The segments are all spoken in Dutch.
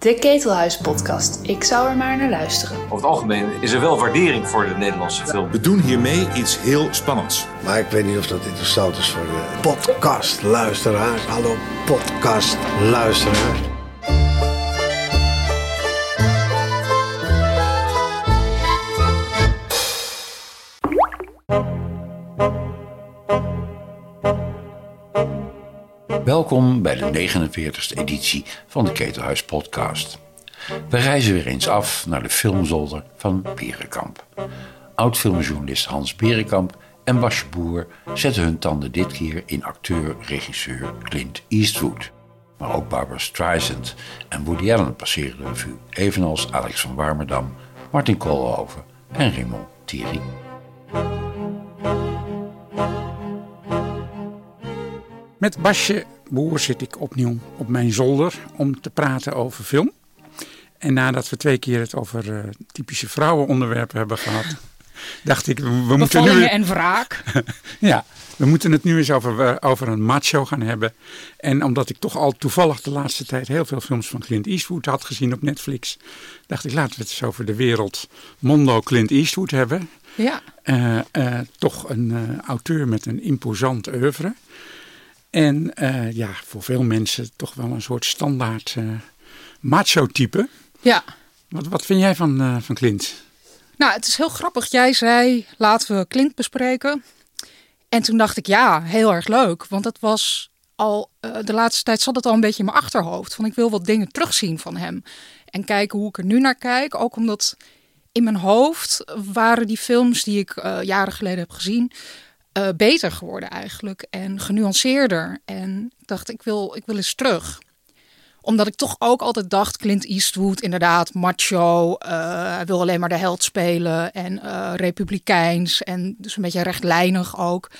De Ketelhuis podcast. Ik zou er maar naar luisteren. Over het algemeen is er wel waardering voor de Nederlandse film. We doen hiermee iets heel spannends. Maar ik weet niet of dat interessant is voor de podcastluisteraars. Hallo podcastluisteraars. Welkom bij de 49e editie van de Ketelhuis Podcast. We reizen weer eens af naar de filmzolder van Berenkamp. Oud-filmjournalist Hans Berenkamp en Basje Boer zetten hun tanden dit keer in acteur-regisseur Clint Eastwood. Maar ook Barbara Streisand en Woody Allen passeren de revue, evenals Alex van Warmerdam, Martin Koolhoven en Raymond Thierry. Met Basje Boer zit ik opnieuw op mijn zolder om te praten over film. En nadat we twee keer het over uh, typische vrouwenonderwerpen hebben gehad, dacht ik, we, moeten nu... en wraak. ja, we moeten het nu eens over, uh, over een macho gaan hebben. En omdat ik toch al toevallig de laatste tijd heel veel films van Clint Eastwood had gezien op Netflix, dacht ik, laten we het eens over de wereld Mondo Clint Eastwood hebben. Ja. Uh, toch een auteur met een imposant oeuvre. En uh, ja, voor veel mensen toch wel een soort standaard uh, macho-type. Ja. Wat, wat vind jij van, uh, van Clint? Nou, het is heel grappig. Jij zei, laten we Clint bespreken. En toen dacht ik, ja, heel erg leuk. Want het was al, de laatste tijd zat het al een beetje in mijn achterhoofd. Van ik wil wat dingen terugzien van hem. En kijken hoe ik er nu naar kijk. Ook omdat in mijn hoofd waren die films die ik jaren geleden heb gezien uh, beter geworden eigenlijk. En genuanceerder. En ik dacht, ik wil, ik wil eens terug. Omdat ik toch ook altijd dacht, Clint Eastwood, inderdaad, macho. Uh, hij wil alleen maar de held spelen. En uh, republikeins. En dus een beetje rechtlijnig ook.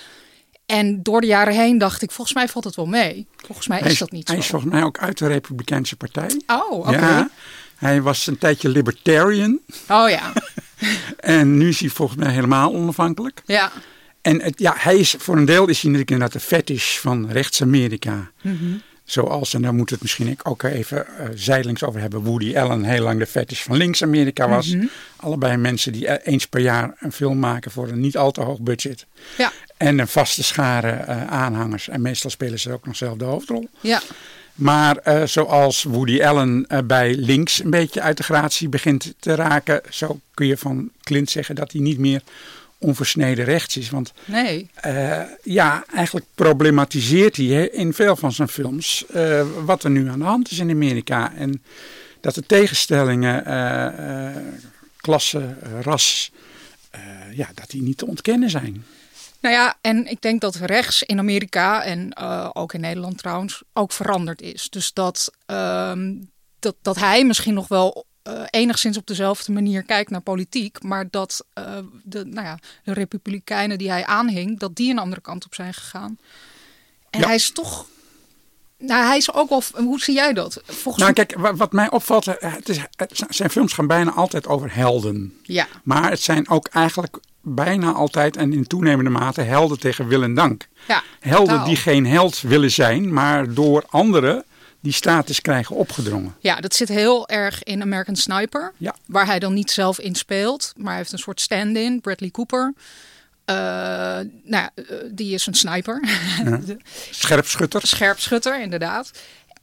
En door de jaren heen dacht ik, volgens mij valt het wel mee. Volgens mij is, is dat niet hij zo. Hij is volgens mij ook uit de Republikeinse Partij. Oh, oké. Okay. Ja, hij was een tijdje libertarian. Oh ja. en nu is hij volgens mij helemaal onafhankelijk. Ja. En het, ja, hij is, voor een deel is hij natuurlijk inderdaad de fetish van rechts-Amerika. Mm -hmm. Zoals, en daar moeten we het misschien ook even uh, zijdelings over hebben, Woody Allen heel lang de fetish van links-Amerika was. Mm -hmm. Allebei mensen die eens per jaar een film maken voor een niet al te hoog budget. Ja. En een vaste schare uh, aanhangers. En meestal spelen ze ook nog zelf de hoofdrol. Ja. Maar uh, zoals Woody Allen uh, bij links een beetje uit de gratie begint te raken, zo kun je van Clint zeggen dat hij niet meer onversneden rechts is. Want nee. uh, ja, eigenlijk problematiseert hij in veel van zijn films uh, wat er nu aan de hand is in Amerika. En dat de tegenstellingen, uh, klasse, ras, ja, dat die niet te ontkennen zijn. Nou ja, en ik denk dat rechts in Amerika en ook in Nederland trouwens ook veranderd is. Dus dat, ehm, dat, dat hij misschien nog wel uh, enigszins op dezelfde manier kijkt naar politiek, maar dat uh, de, nou ja, de republikeinen die hij aanhing, dat die een andere kant op zijn gegaan. En ja. hij is toch. Nou, hij is ook wel. Hoe zie jij dat? Volgens nou, kijk, wat, mij opvalt, het is, het, zijn films gaan bijna altijd over helden. Ja. Maar het zijn ook eigenlijk bijna altijd en in toenemende mate helden tegen wil en dank. Ja, helden totaal. die geen held willen zijn, maar door anderen die status krijgen opgedrongen. Ja, dat zit heel erg in American Sniper. Ja. Waar hij dan niet zelf in speelt. Maar hij heeft een soort stand-in, Bradley Cooper. Uh, nou, uh, die is een sniper. Ja. Scherpschutter. Scherpschutter, inderdaad.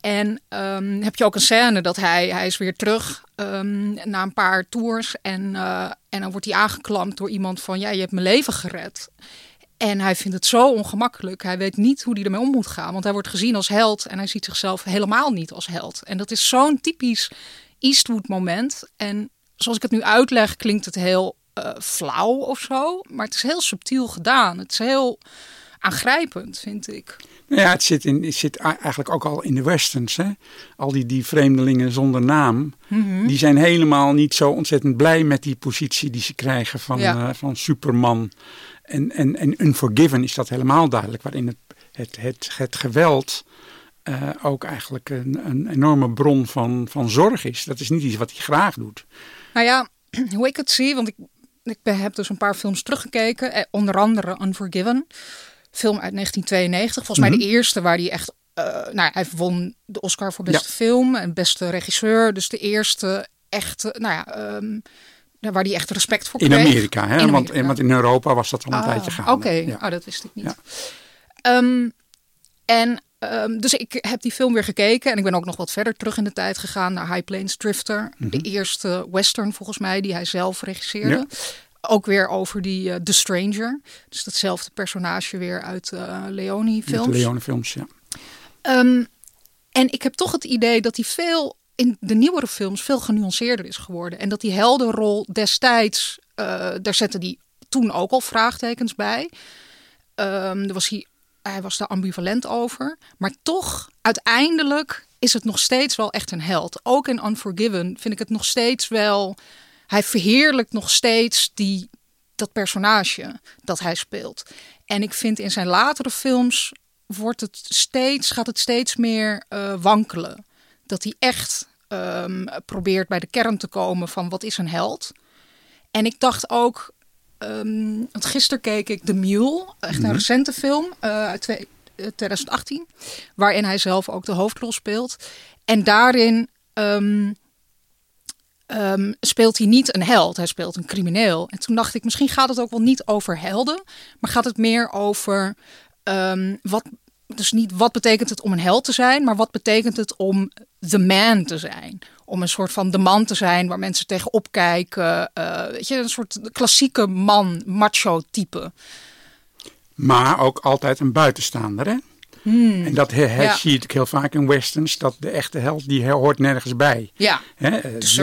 En um, heb je ook een scène dat hij, hij is weer terug um, na een paar tours. En, uh, en dan wordt hij aangeklampt door iemand van... ja, je hebt mijn leven gered. En hij vindt het zo ongemakkelijk. Hij weet niet hoe hij ermee om moet gaan. Want hij wordt gezien als held en hij ziet zichzelf helemaal niet als held. En dat is zo'n typisch Eastwood moment. En zoals ik het nu uitleg, klinkt het heel uh, flauw of zo. Maar het is heel subtiel gedaan. Het is heel aangrijpend, vind ik. Ja, het zit, in, het zit eigenlijk ook al in de westerns. Hè? Al die, die vreemdelingen zonder naam. Mhm. Die zijn helemaal niet zo ontzettend blij met die positie die ze krijgen van, ja. uh, van Superman. En, en, en Unforgiven is dat helemaal duidelijk. Waarin het, het, het, het geweld uh, ook eigenlijk een, een enorme bron van, van zorg is. Dat is niet iets wat hij graag doet. Nou ja, hoe ik het zie, want ik, ik heb dus een paar films teruggekeken. Eh, onder andere Unforgiven. Film uit 1992. Volgens Mhm. mij de eerste waar hij echt eh, nou, hij won de Oscar voor beste film en beste regisseur. Dus de eerste echte, nou ja, ehm, waar die echt respect voor In kreeg. Amerika, hè? In Want, Amerika. want in Europa was dat al een Ah, tijdje gaande. Oké, Ja. oh, dat wist ik niet. Ja. Ehm, en ehm, dus ik heb die film weer gekeken en ik ben ook nog wat verder terug in de tijd gegaan naar High Plains Drifter. De eerste western volgens mij die hij zelf regisseerde. Ja. Ook weer over die eh, The Stranger. Dus datzelfde personage weer uit eh Leone films. Leone films, ja. Ehm, en ik heb toch het idee dat hij veel in de nieuwere films veel genuanceerder is geworden. En dat die heldenrol destijds, eh, daar zette hij toen ook al vraagtekens bij. Daar was hij, hij was daar ambivalent over. Maar toch, uiteindelijk is het nog steeds wel echt een held. Ook in Unforgiven vind ik het nog steeds wel... Hij verheerlijkt nog steeds die, dat personage dat hij speelt. En ik vind in zijn latere films wordt het steeds, gaat het steeds meer eh, wankelen. Dat hij echt ehm, probeert bij de kern te komen van wat is een held. En ik dacht ook, ehm, want gisteren keek ik The Mule, echt een recente film eh, uit twee- eh, 2018, waarin hij zelf ook de hoofdrol speelt. En daarin ehm, speelt hij niet een held, hij speelt een crimineel. En toen dacht ik, misschien gaat het ook wel niet over helden, maar gaat het meer over wat. Dus niet wat betekent het om een held te zijn, maar wat betekent het om the man te zijn? Om een soort van de man te zijn waar mensen tegenop kijken. eh, weet je, een soort klassieke man, macho type. Maar ook altijd een buitenstaander, hè? En dat Hmm. Ja. zie je natuurlijk heel vaak in westerns. Dat de echte held, die hoort nergens bij. Ja, eh.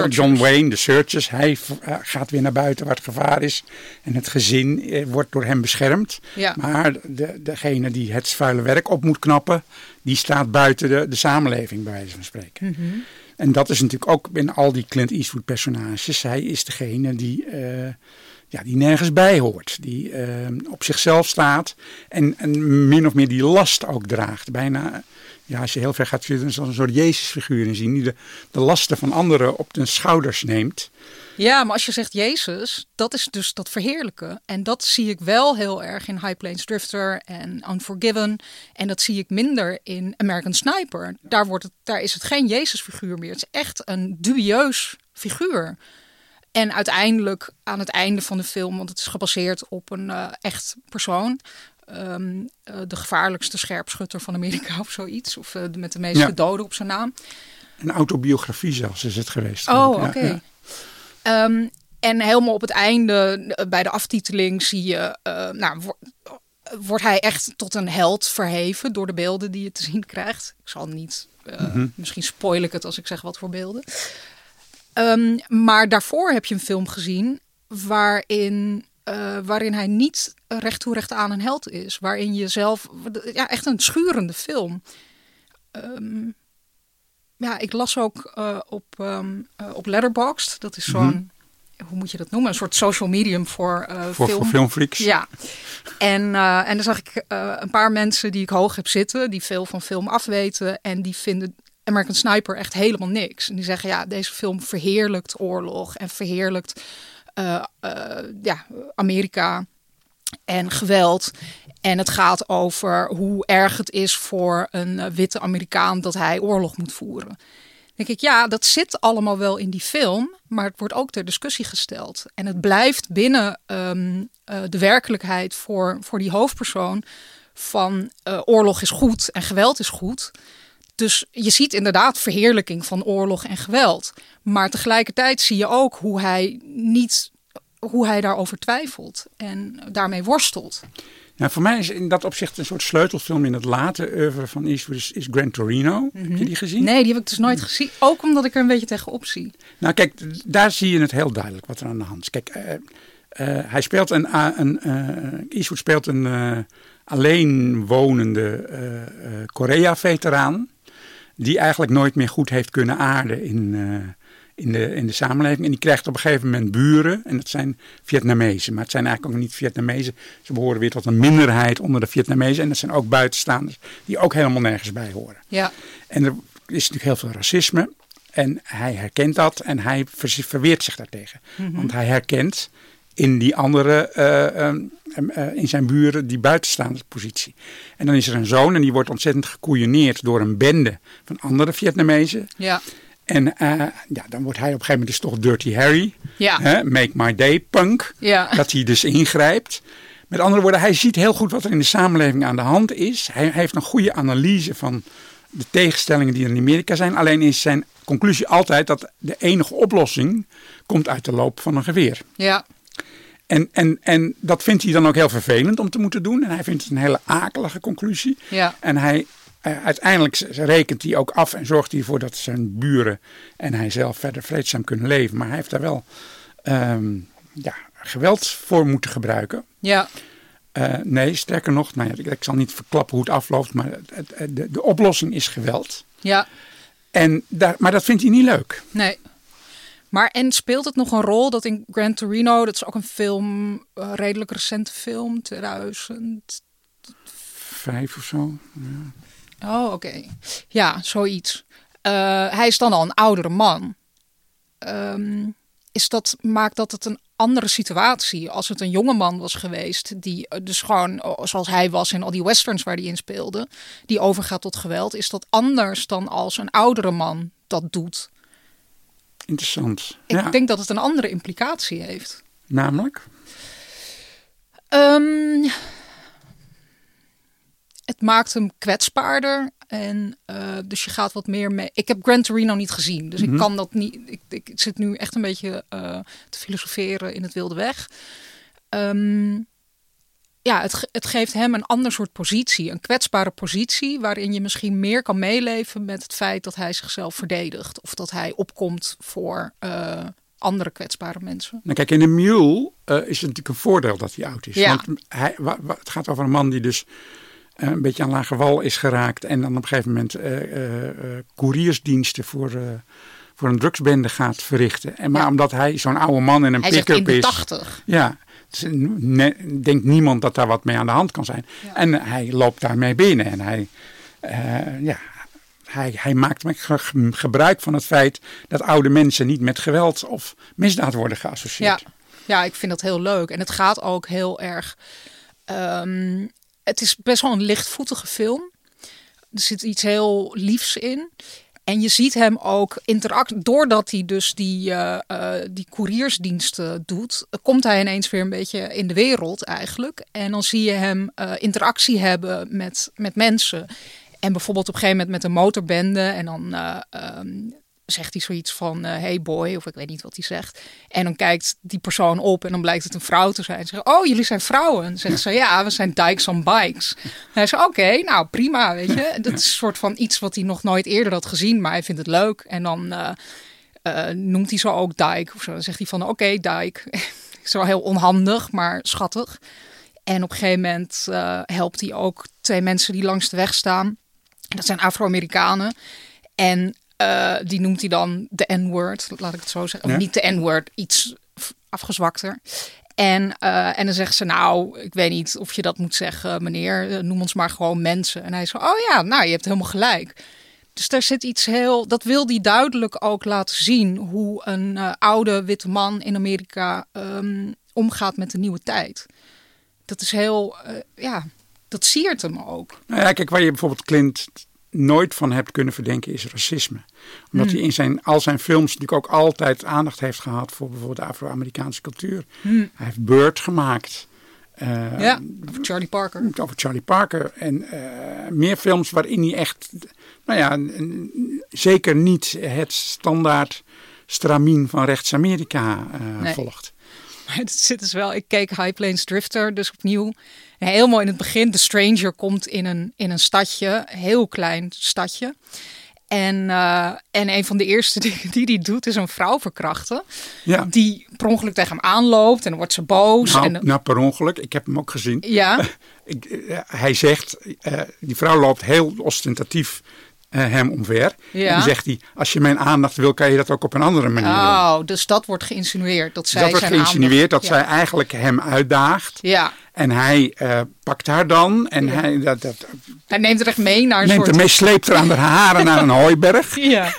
John Wayne, de Searchers, hij eh, gaat weer naar buiten waar het gevaar is. En het gezin eh, wordt door hem beschermd. Ja. Maar de, degene die het vuile werk op moet knappen, die staat buiten de, de samenleving, bij wijze van spreken. Mhm. En dat is natuurlijk ook in al die Clint Eastwood personages. Hij is degene die, ja, die nergens bij hoort. Die eh, op zichzelf staat en, en min of meer die last ook draagt. Bijna, ja, als je heel ver gaat zitten, zoals een soort Jezusfiguur in zien. Die de, de lasten van anderen op de schouders neemt. Ja, maar als je zegt Jezus, dat is dus dat verheerlijken. En dat zie ik wel heel erg in High Plains Drifter en Unforgiven. En dat zie ik minder in American Sniper. Daar, wordt het, daar is het geen Jezusfiguur meer. Het is echt een dubieus figuur. En uiteindelijk aan het einde van de film, want het is gebaseerd op een eh, echt persoon. ehm, eh, de gevaarlijkste scherpschutter van Amerika of zoiets. Of eh, met de meeste Ja. doden op zijn naam. Een autobiografie zelfs is het geweest. Oh, oké. ja. Ehm, en helemaal op het einde, bij de aftiteling, zie je, nou, wo- wordt hij echt tot een held verheven door de beelden die je te zien krijgt. Ik zal niet, eh, misschien spoil ik het als ik zeg wat voor beelden. Ehm, maar daarvoor heb je een film gezien waarin, eh, waarin hij niet recht toe recht aan een held is. Waarin je zelf, ja, echt een schurende film. Ehm, ja, ik las ook eh, op, eh, op Letterboxd. Dat is zo'n, hoe moet je dat noemen? Een soort social medium voor, Voor, film. voor filmfreaks. Ja, en, eh, en dan zag ik een paar mensen die ik hoog heb zitten, die veel van film afweten. En die vinden American Sniper echt helemaal niks. En die zeggen, ja, deze film verheerlijkt oorlog en verheerlijkt eh, eh, ja, Amerika en geweld. En het gaat over hoe erg het is voor een eh, witte Amerikaan dat hij oorlog moet voeren. Dan denk ik, ja, dat zit allemaal wel in die film, maar het wordt ook ter discussie gesteld. En het blijft binnen ehm, eh, de werkelijkheid voor, voor die hoofdpersoon van oorlog is goed en geweld is goed. Dus je ziet inderdaad verheerlijking van oorlog en geweld. Maar tegelijkertijd zie je ook hoe hij niet hoe hij daarover twijfelt en daarmee worstelt. Nou, voor mij is in dat opzicht een soort sleutelfilm in het late oeuvre van Eastwood is, is Gran Torino. Heb je die gezien? Nee, die heb ik dus nooit gezien. Ook omdat ik er een beetje tegenop zie. Nou kijk, daar zie je het heel duidelijk wat er aan de hand is. Kijk, eh, hij speelt een, Eastwood speelt een alleen wonende Korea-veteraan die eigenlijk nooit meer goed heeft kunnen aarden in, eh, in, de, in de samenleving. En die krijgt op een gegeven moment buren en dat zijn Vietnamezen. Maar het zijn eigenlijk ook niet Vietnamezen. Ze behoren weer tot een minderheid onder de Vietnamezen. En dat zijn ook buitenstaanders die ook helemaal nergens bij horen. Ja, En er is natuurlijk heel veel racisme. En hij herkent dat en hij ver- verweert zich daartegen. Want hij herkent, in die andere, eh, ehm, em, eh, in zijn buren, die buitenstaande positie. En dan is er een zoon en die wordt ontzettend gekoeioneerd door een bende van andere Vietnamezen. Ja. En eh, ja, dan wordt hij op een gegeven moment dus toch Dirty Harry. Ja. Hè, make my day punk. Ja. Dat hij dus ingrijpt. Met andere woorden, hij ziet heel goed wat er in de samenleving aan de hand is. Hij, hij heeft een goede analyse van de tegenstellingen die er in Amerika zijn. Alleen is zijn conclusie altijd dat de enige oplossing komt uit de loop van een geweer. Ja. En, en, en dat vindt hij dan ook heel vervelend om te moeten doen. En hij vindt het een hele akelige conclusie. Ja. En hij, eh, uiteindelijk rekent hij ook af en zorgt hij ervoor dat zijn buren en hij zelf verder vreedzaam kunnen leven. Maar hij heeft daar wel ehm, ja, geweld voor moeten gebruiken. Ja. Eh, nee, sterker nog, nou ja, ik, ik zal niet verklappen hoe het afloopt, maar het, het- de, de oplossing is geweld. Ja. En daar, maar dat vindt hij niet leuk. Nee. Maar en speelt het nog een rol dat in Gran Torino, dat is ook een film, een redelijk recente film, 2000. Vijf of zo. Oh, oké. Ja, zoiets. Eh, hij is dan al een oudere man. Ehm, is dat, maakt dat het een andere situatie als het een jonge man was geweest, die eh, dus gewoon zoals hij was in al die westerns waar hij in speelde, die overgaat tot geweld, is dat anders dan als een oudere man dat doet? Interessant. Ik ja, denk dat het een andere implicatie heeft. namelijk. Ehm, het maakt hem kwetsbaarder. En eh, dus je gaat wat meer mee. Ik heb Gran Torino niet gezien, dus ik kan dat niet. Ik, ik zit nu echt een beetje eh, te filosoferen in het wilde weg. Ehm, ja, het, het geeft hem een ander soort positie, een kwetsbare positie, waarin je misschien meer kan meeleven met het feit dat hij zichzelf verdedigt of dat hij opkomt voor eh, andere kwetsbare mensen. Nou, kijk, in de Mule eh, is het natuurlijk een voordeel dat hij oud is. Ja. Want hij, wa- wa- het gaat over een man die dus eh, een beetje aan lage wal is geraakt. En dan op een gegeven moment couriersdiensten voor, voor een drugsbende gaat verrichten. En maar Ja. omdat hij zo'n oude man in een Hij zegt in pick-up de is. tachtig. Ja, ne- denkt niemand dat daar wat mee aan de hand kan zijn. En hij loopt daarmee binnen. En hij, eh, ja, hij, hij maakt ge- gebruik van het feit dat oude mensen niet met geweld of misdaad worden geassocieerd. Ja, ja, ik vind dat heel leuk. En het gaat ook heel erg. ehm, het is best wel een lichtvoetige film. Er zit iets heel liefs in. En je ziet hem ook interact. Doordat hij dus die, eh, die couriersdiensten doet, eh, komt hij ineens weer een beetje in de wereld eigenlijk. En dan zie je hem interactie hebben met, met mensen. En bijvoorbeeld op een gegeven moment met een motorbende. En dan eh, ehm, zegt hij zoiets van eh, hey boy, of ik weet niet wat hij zegt. En dan kijkt die persoon op en dan blijkt het een vrouw te zijn. Ze zegt, oh, jullie zijn vrouwen. En dan zegt ze, ja, we zijn dykes on bikes. En hij zegt, oké, nou prima, weet je. Dat is een soort van iets wat hij nog nooit eerder had gezien, maar hij vindt het leuk. En dan eh, eh, noemt hij zo ook dyke of zo. Dan zegt hij van, oké, dyke. is wel heel onhandig, maar schattig. En op een gegeven moment helpt hij ook twee mensen die langs de weg staan. Dat zijn Afro-Amerikanen. En eh, die noemt hij dan de N-word, laat ik het zo zeggen. Ja. Of niet de N-word, iets afgezwakter. En, eh, en dan zegt ze, nou, ik weet niet of je dat moet zeggen, meneer. eh, Noem ons maar gewoon mensen. En hij zo, oh ja, nou, je hebt helemaal gelijk. Dus daar zit iets heel, dat wil hij duidelijk ook laten zien. Hoe een oude witte man in Amerika ehm, omgaat met de nieuwe tijd. Dat is heel, ja, dat siert hem ook. Nou ja, kijk, waar je bijvoorbeeld Clint nooit van hebt kunnen verdenken is racisme. Omdat Hmm. hij in zijn, al zijn films natuurlijk ook altijd aandacht heeft gehad voor bijvoorbeeld de Afro-Amerikaanse cultuur. Hij heeft Bird gemaakt. eh, Hmm. ja, Charlie Parker. Over Charlie Parker. En eh, meer films waarin hij echt, nou ja, zeker niet het standaard stramien van rechts-Amerika eh, Nee. volgt. Maar het zit dus wel. Ik keek High Plains Drifter dus opnieuw. En helemaal in het begin. De Stranger komt in een, in een stadje. Heel klein stadje. En, eh, en een van de eerste dingen die hij doet is een vrouw verkrachten. Ja. Die per ongeluk tegen hem aanloopt. En dan wordt ze boos. Nou, en, nou, per ongeluk. Ik heb hem ook gezien. ja, Ik, eh, hij zegt, eh, die vrouw loopt heel ostentatief hem omver. Ja. En dan zegt hij, als je mijn aandacht wil, kan je dat ook op een andere manier doen. oh, dus dat wordt geïnsinueerd. Dat zij dat wordt geïnsinueerd dat zij eigenlijk hem uitdaagt. Ja. En hij eh, pakt haar dan en hij dat, dat, hij neemt er echt mee naar een neemt soort... ermee, sleept er aan de haren naar een hooiberg. Ja,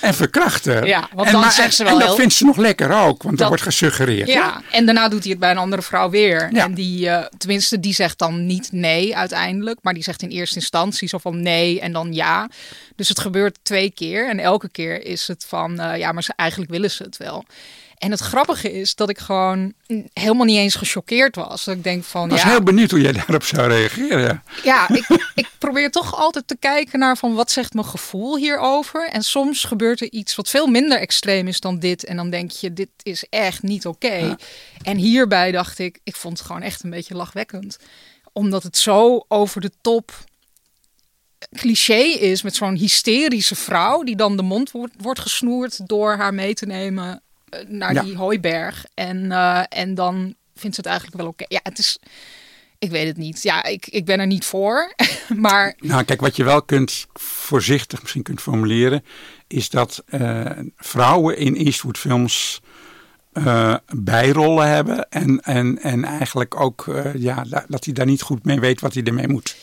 en verkrachten. Ja, want en, dan maar- zegt ze wel En dat heel- vindt ze nog lekker ook, want Dat- dat wordt gesuggereerd. Ja, en daarna doet hij het bij een andere vrouw weer. Ja. En die, eh, tenminste, die zegt dan niet nee uiteindelijk. Maar die zegt in eerste instantie zo van nee en dan ja. Dus het gebeurt twee keer. En elke keer is het van eh, ja, maar ze, eigenlijk willen ze het wel. En het grappige is dat ik gewoon helemaal niet eens gechoqueerd was. Dat ik denk van Ik was ja, heel benieuwd hoe jij daarop zou reageren. ja, ik, ik probeer toch altijd te kijken naar van wat zegt mijn gevoel hierover. En soms gebeurt er iets wat veel minder extreem is dan dit. En dan denk je, dit is echt niet oké. En hierbij dacht ik, ik vond het gewoon echt een beetje lachwekkend. Omdat het zo over de top cliché is met zo'n hysterische vrouw... die dan de mond wordt, wordt gesnoerd door haar mee te nemen naar Ja. die hooiberg. En, eh, en dan vindt ze het eigenlijk wel oké. Ja, het is... Ik weet het niet. Ja, ik, ik ben er niet voor. maar Nou, kijk, wat je wel kunt voorzichtig misschien kunt formuleren, is dat eh, vrouwen in Eastwood films eh, bijrollen hebben en, en, en eigenlijk ook eh, ja, da- dat hij daar niet goed mee weet wat hij ermee moet.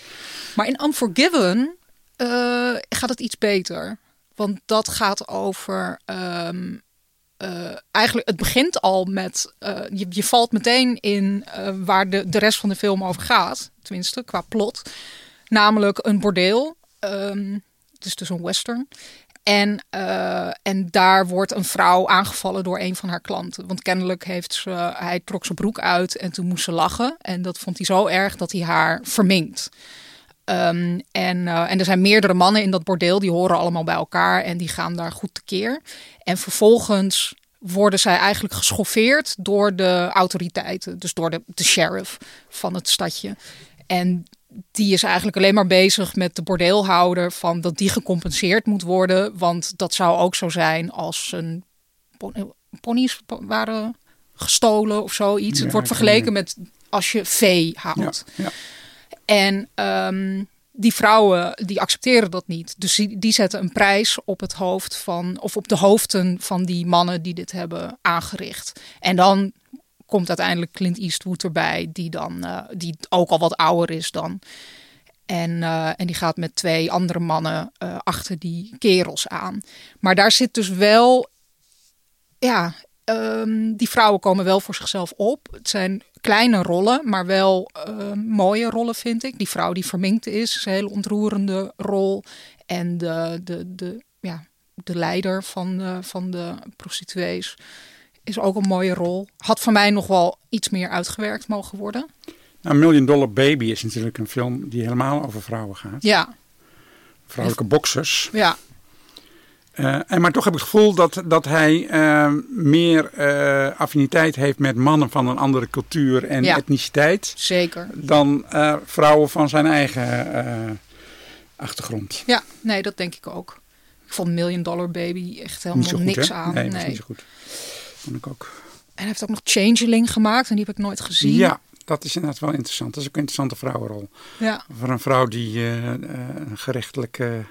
Maar in Unforgiven eh, gaat het iets beter. Want dat gaat over. ehm, eh, eigenlijk, het begint al met. eh, je, je valt meteen in eh, waar de, de rest van de film over gaat. Tenminste, qua plot. Namelijk een bordeel. ehm, het is dus een western. En, en daar wordt een vrouw aangevallen door een van haar klanten. Want kennelijk heeft ze, hij trok zijn broek uit en toen moest ze lachen. En dat vond hij zo erg dat hij haar verminkt. Ehm, en, eh, en er zijn meerdere mannen in dat bordeel, die horen allemaal bij elkaar en die gaan daar goed tekeer. En vervolgens worden zij eigenlijk geschoffeerd door de autoriteiten, dus door de, de sheriff van het stadje. En die is eigenlijk alleen maar bezig met de bordeelhouder van dat die gecompenseerd moet worden, want dat zou ook zo zijn als een pon- ponies waren gestolen of zoiets. Ja, het wordt vergeleken met als je vee houdt. Ja, ja. En ehm, die vrouwen die accepteren dat niet. Dus die, die zetten een prijs op het hoofd van, of op de hoofden van die mannen die dit hebben aangericht. En dan komt uiteindelijk Clint Eastwood erbij, die dan eh, die ook al wat ouder is dan. En, eh, en die gaat met twee andere mannen eh, achter die kerels aan. Maar daar zit dus wel, ja, ehm, die vrouwen komen wel voor zichzelf op. Het zijn kleine rollen, maar wel ehm, mooie rollen vind ik. Die vrouw die verminkt is, is een hele ontroerende rol. En de, de, de, ja, de leider van de, van de prostituees is ook een mooie rol. Had voor mij nog wel iets meer uitgewerkt mogen worden. Nou, Million Dollar Baby is natuurlijk een film die helemaal over vrouwen gaat. Ja, Vrouwelijke boxers. ja, Eh, en maar toch heb ik het gevoel dat, dat hij eh, meer eh, affiniteit heeft met mannen van een andere cultuur en Ja. etniciteit. zeker. Dan vrouwen van zijn eigen achtergrond. Ja, nee, dat denk ik ook. Ik vond Million Dollar Baby echt helemaal goed, niks hè? aan. Nee, Nee, niet zo goed. Vond ik ook. En hij heeft ook nog Changeling gemaakt en die heb ik nooit gezien. Ja, dat is inderdaad wel interessant. Dat is ook een interessante vrouwenrol. ja. Voor een vrouw die een gerechtelijke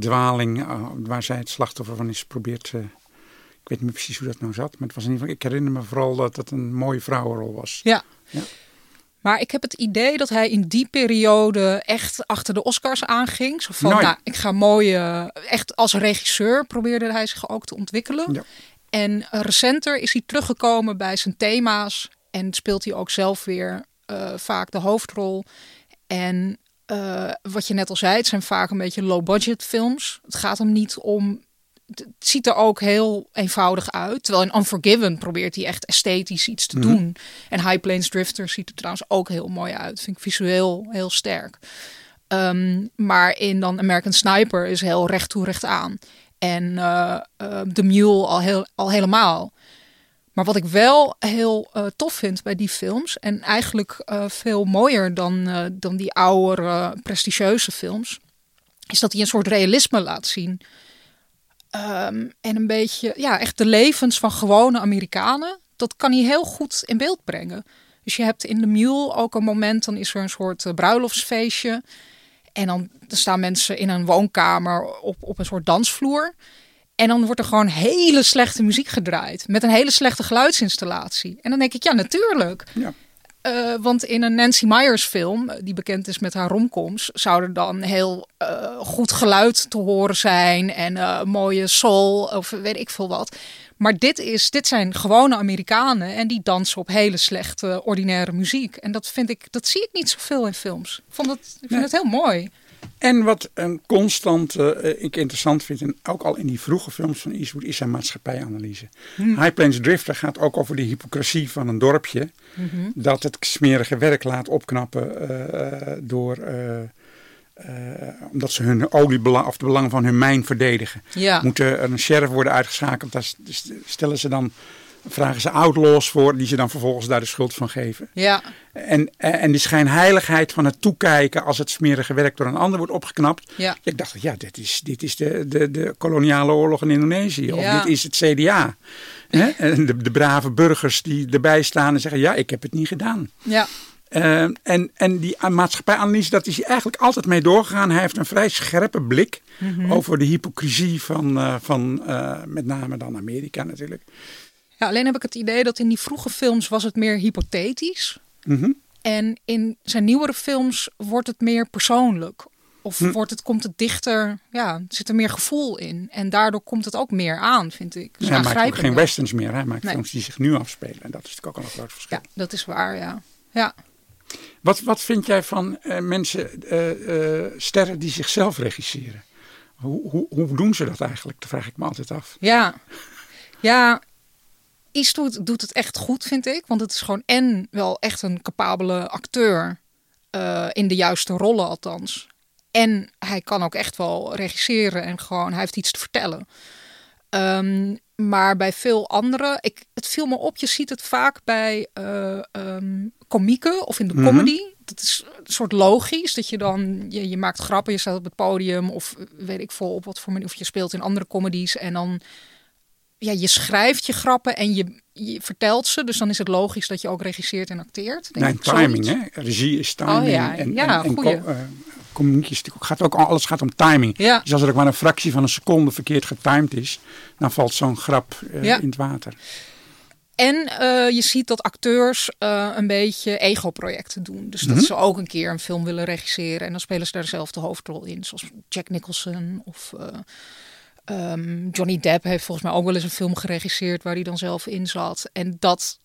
dwaling, eh, waar zij het slachtoffer van is, probeert. eh, ik weet niet meer precies hoe dat nou zat, maar het was in ieder geval, ik herinner me vooral dat het een mooie vrouwenrol was. Ja. Ja. Maar ik heb het idee dat hij in die periode echt achter de Oscars aanging. Zo van, ja. nou, ik ga mooie... Echt als regisseur probeerde hij zich ook te ontwikkelen. Ja. En eh, recenter is hij teruggekomen bij zijn thema's. En speelt hij ook zelf weer eh, vaak de hoofdrol. En eh, wat je net al zei, het zijn vaak een beetje low-budget films. Het gaat hem niet om... Het ziet er ook heel eenvoudig uit. Terwijl in Unforgiven probeert hij echt esthetisch iets te doen. En High Plains Drifter ziet er trouwens ook heel mooi uit. Vind ik visueel heel sterk. Ehm, maar in dan American Sniper is heel recht toe recht aan. En eh eh, The Mule al, heel, al helemaal. Maar wat ik wel heel eh, tof vind bij die films, en eigenlijk eh, veel mooier dan, eh, dan die oudere, prestigieuze films, is dat hij een soort realisme laat zien. Ehm, en een beetje, ja, echt de levens van gewone Amerikanen. Dat kan hij heel goed in beeld brengen. Dus je hebt in de Mule ook een moment, dan is er een soort bruiloftsfeestje. En dan, dan staan mensen in een woonkamer op, op een soort dansvloer. En dan wordt er gewoon hele slechte muziek gedraaid. Met een hele slechte geluidsinstallatie. En dan denk ik, ja, natuurlijk. Ja. eh, want in een Nancy Myers film, die bekend is met haar romcoms, zou er dan heel eh, goed geluid te horen zijn en eh, mooie soul of weet ik veel wat. Maar dit, is, dit zijn gewone Amerikanen en die dansen op hele slechte, ordinaire muziek. En dat vind ik, dat zie ik niet zoveel in films. Ik, vond het, ik vind het heel mooi. En wat een constant eh, ik interessant vind, en ook al in die vroege films van Eastwood, is zijn maatschappijanalyse. High Plains Drifter gaat ook over de hypocrisie van een dorpje. Dat het smerige werk laat opknappen eh, eh, door... omdat ze hun oliebelang of de belangen van hun mijn verdedigen. Ja. Moet er een sheriff worden uitgeschakeld, daar st- stellen ze dan, vragen ze outlaws voor, die ze dan vervolgens daar de schuld van geven. Ja, En, en die schijnheiligheid van het toekijken als het smerige werk door een ander wordt opgeknapt. Ja. Ik dacht, ja, dit is, dit is de, de, de koloniale oorlog in Indonesië. Of Ja. dit is het CDA. Hè? En de, de brave burgers die erbij staan en zeggen, ja, ik heb het niet gedaan. ja, Eh, en, en die maatschappijanalyse, dat is hij eigenlijk altijd mee doorgegaan. Hij heeft een vrij scherpe blik Mhm. over de hypocrisie van, eh, van eh, met name dan Amerika natuurlijk. Ja. Alleen heb ik het idee dat in die vroege films was het meer hypothetisch. Mhm. En in zijn nieuwere films wordt het meer persoonlijk. Of Hm. wordt het, komt het dichter, ja, zit er meer gevoel in. En daardoor komt het ook meer aan, vind ik. Dus hij maakt ook geen westerns meer. Hij maakt Nee. films die zich nu afspelen. En dat is natuurlijk ook al een groot verschil. Ja, dat is waar, ja. Ja, Wat, wat vind jij van eh, mensen, eh, eh, sterren die zichzelf regisseren? Hoe, hoe, hoe doen ze dat eigenlijk? Dat vraag ik me altijd af. ja. ja. Eastwood doet het echt goed, vind ik. Want het is gewoon en wel echt een capabele acteur. eh, in de juiste rollen althans. En hij kan ook echt wel regisseren en gewoon, hij heeft iets te vertellen. Ehm, maar bij veel anderen, ik, het viel me op, je ziet het vaak bij ehm, komieken of in de comedy. Dat is een soort logisch, dat je dan, je, je maakt grappen, je staat op het podium of weet ik veel op wat voor manier, of je speelt in andere comedies en dan, ja, je schrijft je grappen en je, je vertelt ze. Dus dan is het logisch dat je ook regisseert en acteert. denk Nee, ik, timing, zoiets. hè? Regie is timing. Oh ja, en, ja, en, en goeie. natuurlijk ook- gaat ook alles gaat om timing. Ja. Dus als er ook maar een fractie van een seconde verkeerd getimed is, dan valt zo'n grap eh, Ja. in het water. En eh, je ziet dat acteurs eh, een beetje ego-projecten doen. Dus dat ze ook een keer een film willen regisseren. En dan spelen ze daar zelf de hoofdrol in. Zoals Jack Nicholson of ehm, Johnny Depp heeft volgens mij ook wel eens een film geregisseerd waar hij dan zelf in zat. En dat,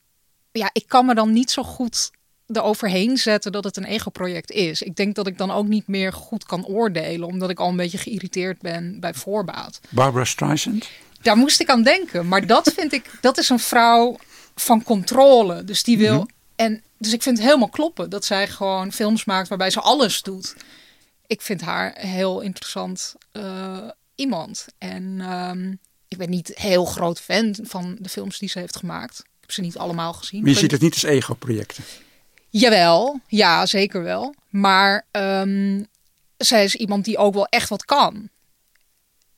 ja, ik kan me dan niet zo goed eroverheen zetten dat het een ego-project is. Ik denk dat ik dan ook niet meer goed kan oordelen, omdat ik al een beetje geïrriteerd ben bij voorbaat Barbara Streisand. daar moest ik aan denken. Maar dat vind ik, dat is een vrouw van controle. Dus die wil. En dus ik vind het helemaal kloppen dat zij gewoon films maakt waarbij ze alles doet. Ik vind haar heel interessant eh, iemand. En ehm, ik ben niet heel groot fan van de films die ze heeft gemaakt. Ik heb ze niet allemaal gezien. Maar je ziet het niet als ego-projecten. Jawel, ja, zeker wel. Maar ehm, zij is iemand die ook wel echt wat kan.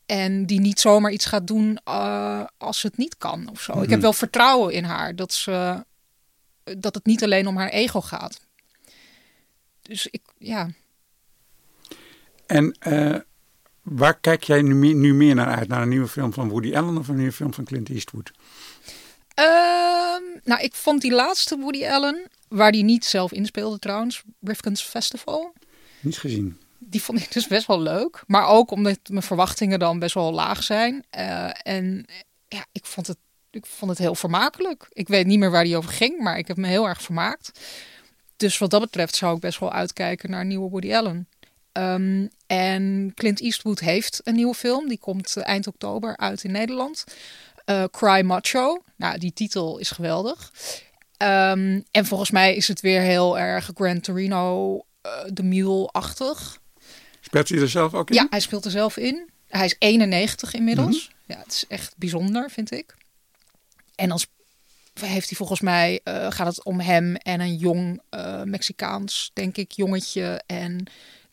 En die niet zomaar iets gaat doen eh, als ze het niet kan of zo. Ik heb wel vertrouwen in haar dat, ze, dat het niet alleen om haar ego gaat. Dus ik, ja. En eh, waar kijk jij nu meer, nu meer naar uit? Naar een nieuwe film van Woody Allen of een nieuwe film van Clint Eastwood? Ehm, nou, ik vond die laatste Woody Allen, waar die niet zelf inspeelde trouwens, Rifkin's Festival. Niet gezien. die vond ik dus best wel leuk. Maar ook omdat mijn verwachtingen dan best wel laag zijn. Eh, en ja, ik vond, het, ik vond het heel vermakelijk. Ik weet niet meer waar die over ging, maar ik heb me heel erg vermaakt. Dus wat dat betreft zou ik best wel uitkijken naar een nieuwe Woody Allen. Ehm, en Clint Eastwood heeft een nieuwe film. Die komt eh, eind oktober uit in Nederland. Eh, Cry Macho. Nou, die titel is geweldig. Ehm, en volgens mij is het weer heel erg Gran Torino, eh de Mule-achtig. Speelt hij er zelf ook in? Ja, hij speelt er zelf in. Hij is 91 inmiddels. Mhm. Ja, het is echt bijzonder, vind ik. En dan sp- heeft hij volgens mij, gaat het om hem en een jong Mexicaans, denk ik, jongetje. En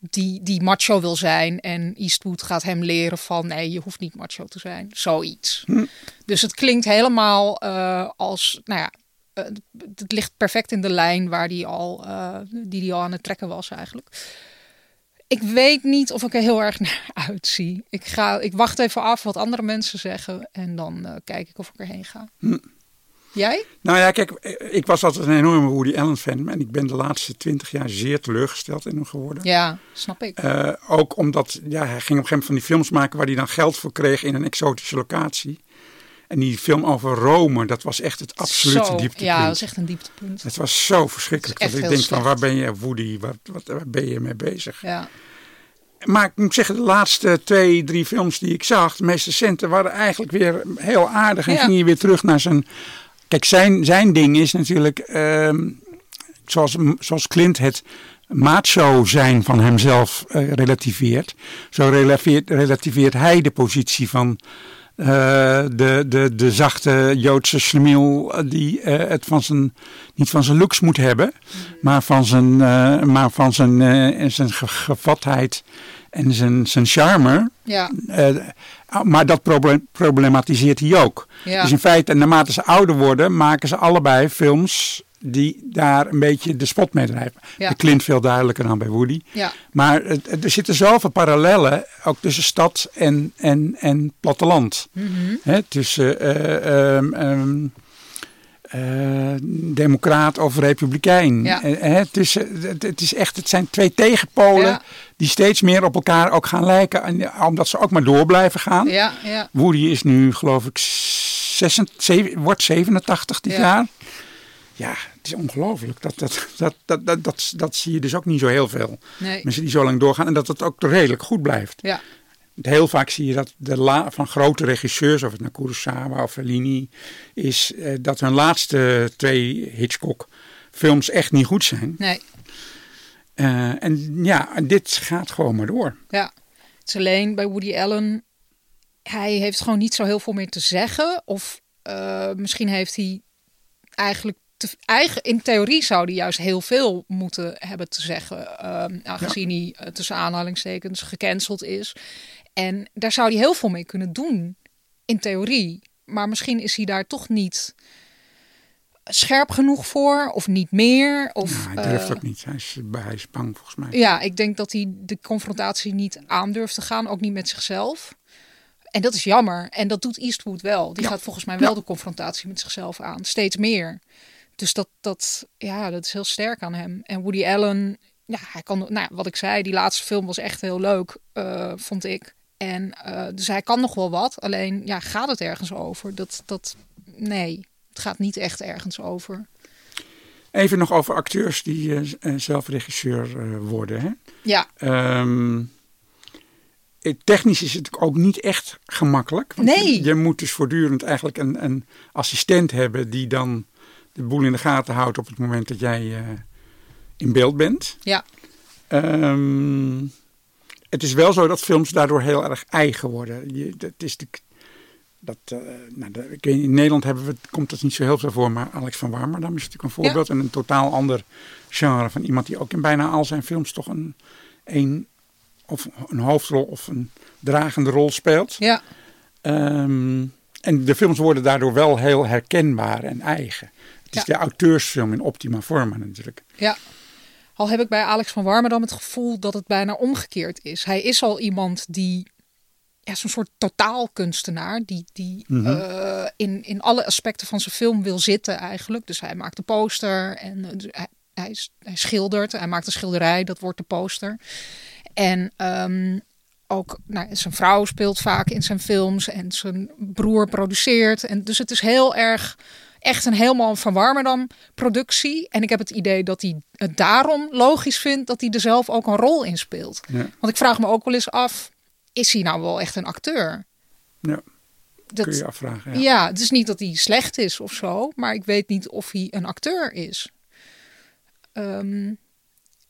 die, die macho wil zijn. En Eastwood gaat hem leren van, nee, je hoeft niet macho te zijn. Zoiets. Hm. Dus het klinkt helemaal eh, als, nou ja, eh, het ligt perfect in de lijn waar die al, eh, die die al aan het trekken was eigenlijk. Ik weet niet of ik er heel erg naar uitzie. Ik, ga, ik wacht even af wat andere mensen zeggen en dan kijk ik of ik erheen ga. Jij? Nou ja, kijk, ik was altijd een enorme Woody Allen fan. En ik ben de laatste twintig jaar zeer teleurgesteld in hem geworden. Ja, snap ik. Eh, ook omdat ja, hij ging op een gegeven moment van die films maken waar hij dan geld voor kreeg in een exotische locatie. En die film over Rome, dat was echt het absolute Zo, dieptepunt. Ja, dat is echt een dieptepunt. Het was zo verschrikkelijk. Dat ik denk van, waar ben je Woody? Wat, wat, waar ben je mee bezig? Ja. Maar ik moet zeggen, de laatste twee, drie films die ik zag, de meest recente, waren eigenlijk weer heel aardig. En Ja. ging je weer terug naar zijn... Kijk, zijn, zijn ding is natuurlijk, ehm, zoals, zoals Clint het macho zijn van hemzelf eh, relativeert. Zo relativeert, relativeert hij de positie van eh, de, de, de zachte Joodse slemiel eh, die het van zijn, niet van zijn looks moet hebben, maar van zijn, maar van zijn, zijn ge- gevatheid en zijn, zijn charme. Ja. Eh, maar dat proble- problematiseert hij ook. Ja. Dus in feite, naarmate ze ouder worden, maken ze allebei films die daar een beetje de spot mee drijven. Ja. De Clint veel duidelijker dan bij Woody. Ja. Maar er zitten zoveel parallellen, ook tussen stad en, en, en platteland. Hè, tussen eh, ehm, ehm, eh, democraat of republikein. Ja. Eh, tussen, het, het, is echt, het zijn twee tegenpolen Ja. die steeds meer op elkaar ook gaan lijken. En, omdat ze ook maar door blijven gaan. Ja, ja. Woody is nu geloof ik 86, zeven- wordt 87 dit Ja. jaar. Ja, het is ongelooflijk. Dat, dat, dat, dat, dat, dat, dat zie je dus ook niet zo heel veel. Nee. Mensen die zo lang doorgaan en dat het ook redelijk goed blijft. Ja. Heel vaak zie je dat de la, van grote regisseurs, of het nou Kurosawa of Fellini is, eh, dat hun laatste twee Hitchcock films echt niet goed zijn. Nee. Eh, en ja, dit gaat gewoon maar door. Ja, het is alleen bij Woody Allen. Hij heeft gewoon niet zo heel veel meer te zeggen. Of eh, misschien heeft hij eigenlijk. Te, eigen, in theorie zou hij juist heel veel moeten hebben te zeggen. ehm, aangezien hij eh, tussen aanhalingstekens gecanceld is. En daar zou hij heel veel mee kunnen doen. In theorie. Maar misschien is hij daar toch niet scherp genoeg voor. Of niet meer. Of, Nou, hij durft eh, ook niet. Hij is, hij is bang volgens mij. ja, ik denk dat hij de confrontatie niet aandurft te gaan, ook niet met zichzelf. En dat is jammer. En dat doet Eastwood wel. Die Ja. gaat volgens mij wel Ja. de confrontatie met zichzelf aan. Steeds meer. Dus dat, dat, ja, dat is heel sterk aan hem. En Woody Allen, ja, hij kan, nou, wat ik zei, die laatste film was echt heel leuk, eh, vond ik. En eh, dus hij kan nog wel wat. Alleen, ja, gaat het ergens over? Dat, dat, nee, het gaat niet echt ergens over. Even nog over acteurs die eh, eh, zelf regisseur worden. Hè? Ja, Ehm, eh, technisch is het ook niet echt gemakkelijk. Want Nee. Je, je moet dus voortdurend eigenlijk een, een assistent hebben die dan de boel in de gaten houdt op het moment dat jij eh, in beeld bent. ja, Ehm, het is wel zo dat films daardoor heel erg eigen worden. Je, dat is de, dat, eh, nou, de- ik weet, in Nederland hebben we, komt dat niet zo heel veel voor, maar Alex van Warmerdam is natuurlijk een voorbeeld. En een totaal ander genre van iemand die ook in bijna al zijn films toch een, een, of een hoofdrol of een dragende rol speelt. ja. Ehm, en de films worden daardoor wel heel herkenbaar en eigen. Het is de auteursfilm in optima forma natuurlijk. Ja. Al heb ik bij Alex van Warmerdam het gevoel dat het bijna omgekeerd is. Hij is al iemand die, ja, zo'n soort totaalkunstenaar, die, die eh, in, in alle aspecten van zijn film wil zitten eigenlijk. Dus hij maakt de poster en eh, dus hij, hij schildert, hij maakt een schilderij, dat wordt de poster. En ehm, ook nou, zijn vrouw speelt vaak in zijn films en zijn broer produceert. En dus het is heel erg echt een helemaal van Warmerdam productie. En ik heb het idee dat hij het daarom logisch vindt dat hij er zelf ook een rol in speelt. Ja. Want ik vraag me ook wel eens af, is hij nou wel echt een acteur? Ja, Dat, kun je afvragen. ja. Ja. het is niet dat hij slecht is of zo, maar ik weet niet of hij een acteur is. Ehm,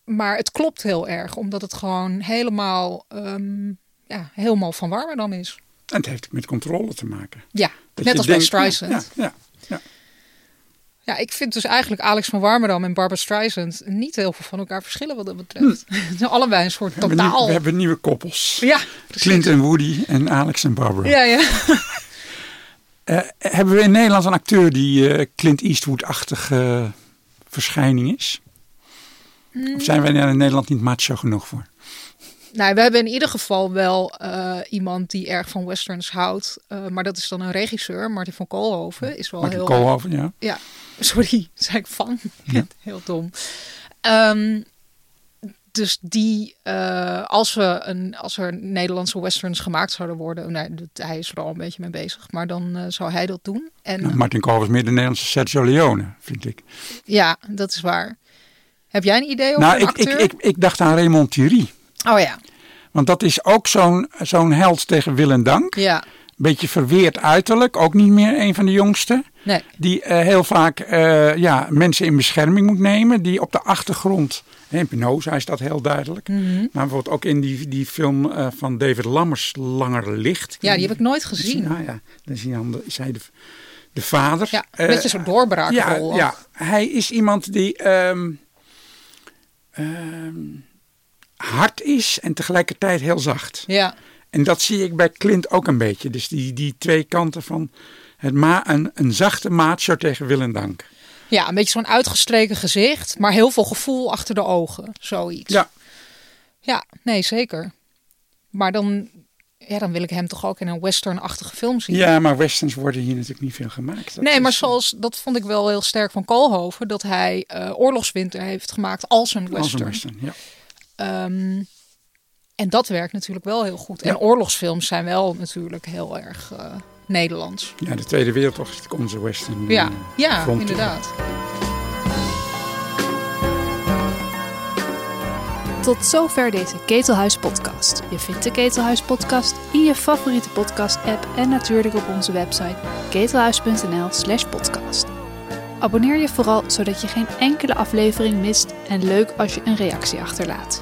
maar het klopt heel erg, omdat het gewoon helemaal, ehm, ja, helemaal van Warmerdam is. En het heeft met controle te maken. Ja, Dat net als bij denkt, Streisand. Ja, ja, ja. Ja, ik vind dus eigenlijk Alex van Warmerdam en Barbara Streisand niet heel veel van elkaar verschillen wat dat betreft. Ze zijn allebei een soort We, hebben nieuw- totaal. we hebben nieuwe koppels. Ja, precies. Clint en Woody en Alex en Barbara. Ja, ja. Eh, hebben we in Nederland een acteur die eh, Clint Eastwood-achtige verschijning is? Of zijn wij daar in Nederland niet macho genoeg voor? Nou, we hebben in ieder geval wel eh, iemand die erg van westerns houdt. Eh, maar dat is dan een regisseur. Martin van Koolhoven is wel Martin heel... Koolhoven, ja. Ja, sorry, zei ik van. heel dom. Ehm, dus die, eh, als, we een, als er Nederlandse westerns gemaakt zouden worden, nou, hij is er al een beetje mee bezig, maar dan eh, zou hij dat doen. En Nou, Martin Koolhoven is meer de Nederlandse Sergio Leone, vind ik. ja, dat is waar. Heb jij een idee over Nou, ik, ik, acteur? ik, ik dacht aan Raymond Thierry. Oh ja, Want dat is ook zo'n zo'n held tegen wil en dank. ja, Beetje verweerd uiterlijk, ook niet meer een van de jongsten. nee, Die eh, heel vaak eh, ja, mensen in bescherming moet nemen. Die op de achtergrond, hè, in Pinoza is dat heel duidelijk. Mhm. Maar bijvoorbeeld ook in die, die film eh, van David Lammers, Langer Licht. ja, die heb ik nooit gezien. Nou ja, dan dan, is hij de, de vader. Ja, een beetje zo'n doorbraakrol. ja, ja, hij is iemand die ehm, ehm, hard is en tegelijkertijd heel zacht. ja, En dat zie ik bij Clint ook een beetje. Dus die, die twee kanten van het ma een, een zachte macho tegen wil en dank. ja, een beetje zo'n uitgestreken gezicht, maar heel veel gevoel achter de ogen, zoiets. Ja, Ja, nee, zeker. Maar dan, ja, dan wil ik hem toch ook in een western-achtige film zien. ja, maar westerns worden hier natuurlijk niet veel gemaakt. Dat nee, maar is- zoals, dat vond ik wel heel sterk van Koolhoven, dat hij eh, Oorlogswinter heeft gemaakt als een Als western. een western, ja. Ehm, en dat werkt natuurlijk wel heel goed. Ja. En oorlogsfilms zijn wel natuurlijk heel erg eh, Nederlands. Ja, de Tweede Wereldoorlog is natuurlijk onze western. Ja, eh, ja frontier. inderdaad. Tot zover deze Ketelhuis podcast. Je vindt de Ketelhuis podcast in je favoriete podcast app en natuurlijk op onze website ketelhuis.nl slash podcast. Abonneer je vooral zodat je geen enkele aflevering mist en leuk als je een reactie achterlaat.